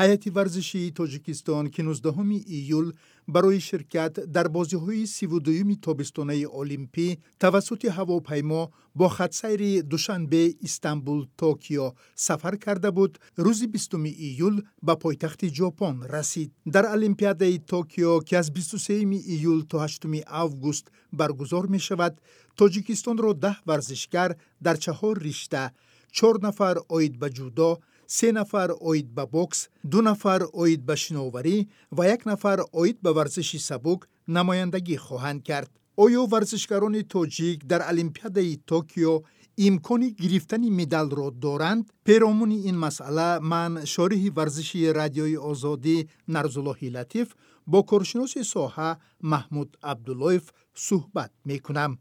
ҳайати варзиши тоҷикистон ки 19 июл барои ширкат дар бозиҳои 32 тобистонаи олимпӣ тавассути ҳавопаймо бо хатсайри душанбе истанбул токио сафар карда буд рӯзи 20 июл ба пойтахти ҷопон расид. Дар олимпиадаи токио ки аз 23 июл то 8 август баргузор мешавад тоҷикистонро даҳ варзишгар дар чаҳор ришта чор нафар оид ба ҷудо се нафар оид ба бокс ду нафар оид ба шиноварӣ ва як нафар оид ба варзиши сабук намояндагӣ хоҳанд кард оё варзишгарони тоҷик дар олимпиадаи токио имкони гирифтани медалро доранд перомуни ин масъала ман шориҳи варзиши радиои озодӣ нарзуллоҳи латиф бо коршиноси соҳа маҳмуд абдуллоев суҳбат мекунам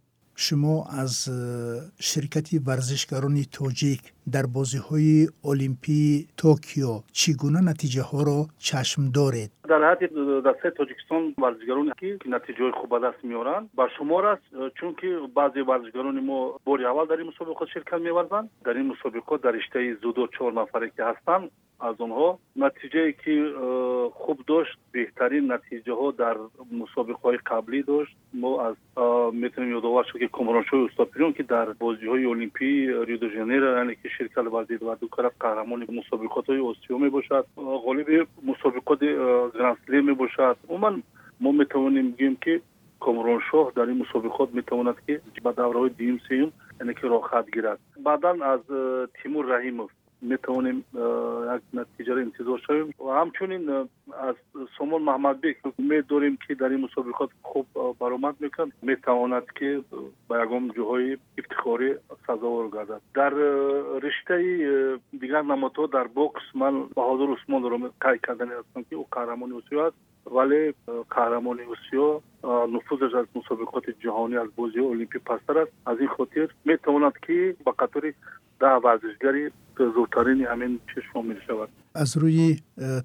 шумо аз э, ширкати варзишгарони тоҷик дар бозиҳои олимпии токио. Чӣ гуна натиҷаҳоро чашм доред? Дар ҳадди дастаи тоҷикистон варзишгароне ки натиҷаҳои хуб ба даст меоранд. Ба шумор аст чунки баъзе варзишгарони мо бори аввал дар ин мусобиқот ширкат меварзанд дар ин мусобиқот дар риштаи зудо чор нафаре ки ҳастанд аз онҳо натиҷае ки э, хуб дошт беҳтарин натиҷаҳо дар мусобиқаҳои қаблӣ дошт. Мо аз э, метавонем ёдовар шуд ки комроншоҳи устопирон ки дар бозиҳои олимпии рио де жанейро яъне ки شرکت وزیر و دو طرف قهرمان مسابقات های آسیا می باشد غالب مسابقات گرانسلی می باشد عموما ما می توانیم بگیم که کامران شاه در این مسابقات می تواند که به دوره های دیم سیم یعنی که راحت گیرد. بعدا از تیمور رحیموف. می‌تونیم یک نتیجه را انتظار شویم. و همچنین از سومون محمد بیک امید داریم که در این مسابقات خوب برآمد می‌کند می‌تواند که به یگام جوهای افتخاری سزاوار گردد. در رشته دیگر نمادها در بوکس من بهادر عثمان رو قی کردن هستم که او قهرمانی است. ولی قهرمان روسیه نفوذش از مسابقات جهانی از بازی المپی پستر است. از این خاطر می‌تواند که به قطر ده ورزشگری زورترین همین چشم شود از روی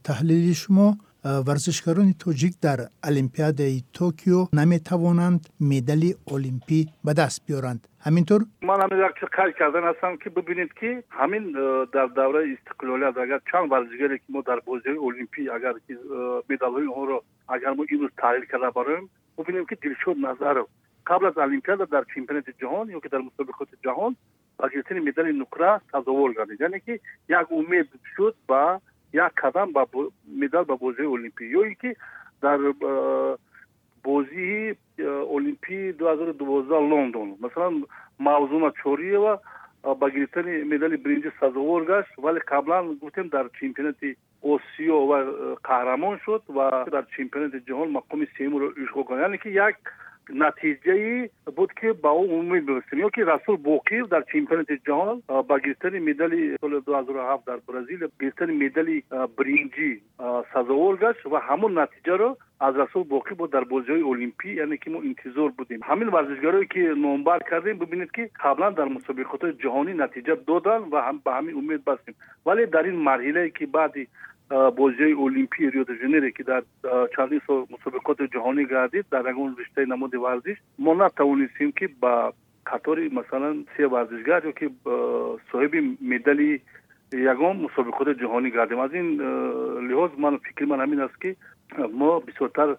تحلیل شما варзишгарони тоҷик дар олимпиадаи токио наметавонанд медали олимпӣ ба даст биёранд. Ҳаминтур? Ман ҳамин як чиз қайд кардан ҳастам ки бибинед ки ҳамин э, дар давраи истиқлолият агар чанд варзишгаре ки мо дар бозиҳои олимпӣ агар медалҳои онро агар мо имрӯз таҳлил карда бароем бибинем ки дилшод назаров қабл аз олимпиада дар чемпионати ҷаҳон ё ки дар мусобиқоти ҷаҳон ба гирифтани медали нуқра сазовор гардид. Яъне ки як умед шуд ба як қадам ба медал ба бозиҳои олимпӣ ё ин ки дар бозии олимпии ду ҳазору дувоздаҳ лондон масалан мавзуна чориева ба гирифтани медали биринҷӣ сазовор гашт вале қаблан гуфтем дар чемпионати осиё ва қаҳрамон шуд ва дар чемпионати ҷаҳон мақоми сеюмро ишғол кард яъне ки як натиҷаи буд ки ба ӯ умед мебастем ё ки расул боқиев дар чемпионати ҷаҳон ба гирифтани медали соли ду ҳазору ҳафт дар бразилия гирифтани медали биринҷӣ сазовор гашт ва ҳамон натиҷаро аз расул боқӣ бо дар бозиҳои олимпӣ яъне ки мо интизор будем ҳамин варзишгарое ки номбар кардем бибинед ки қаблан дар мусобиқотҳои ҷаҳонӣ натиҷа доданд ва ба ҳамин умед бастем вале дар ин марҳилае ки баъди بازی المپی ریو د ژانیرو در 40 مسابقات جهانی گردید در اون رشته نماد ورزش ما نتوانستیم که با قطاری مثلا سه ورزشگر یا که صاحب مدالی یگان مسابقات جهانی گردیم. از این لحاظ من فکر من همین است که ما بسیارتر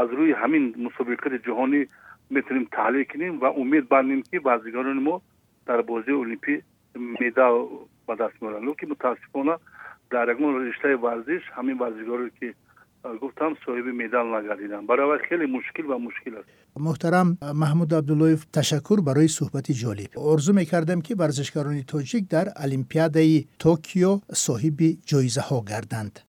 از روی همین مسابقات جهانی می‌تونیم تحلیل کنیم و امید بندیم که ورزشگران ما در بازی المپی مدال به دست میارن که متاسفانه дар ягон риштаи варзиш ҳамин варзишгоре ки гуфтам соҳиби медал нагардиданд барои вай хеле мушкил ва мушкил аст. Муҳтарам маҳмуд абдуллоев ташаккур барои суҳбати ҷолиб. Орзу мекардам ки варзишгарони тоҷик дар олимпиадаи токио соҳиби ҷоизаҳо гарданд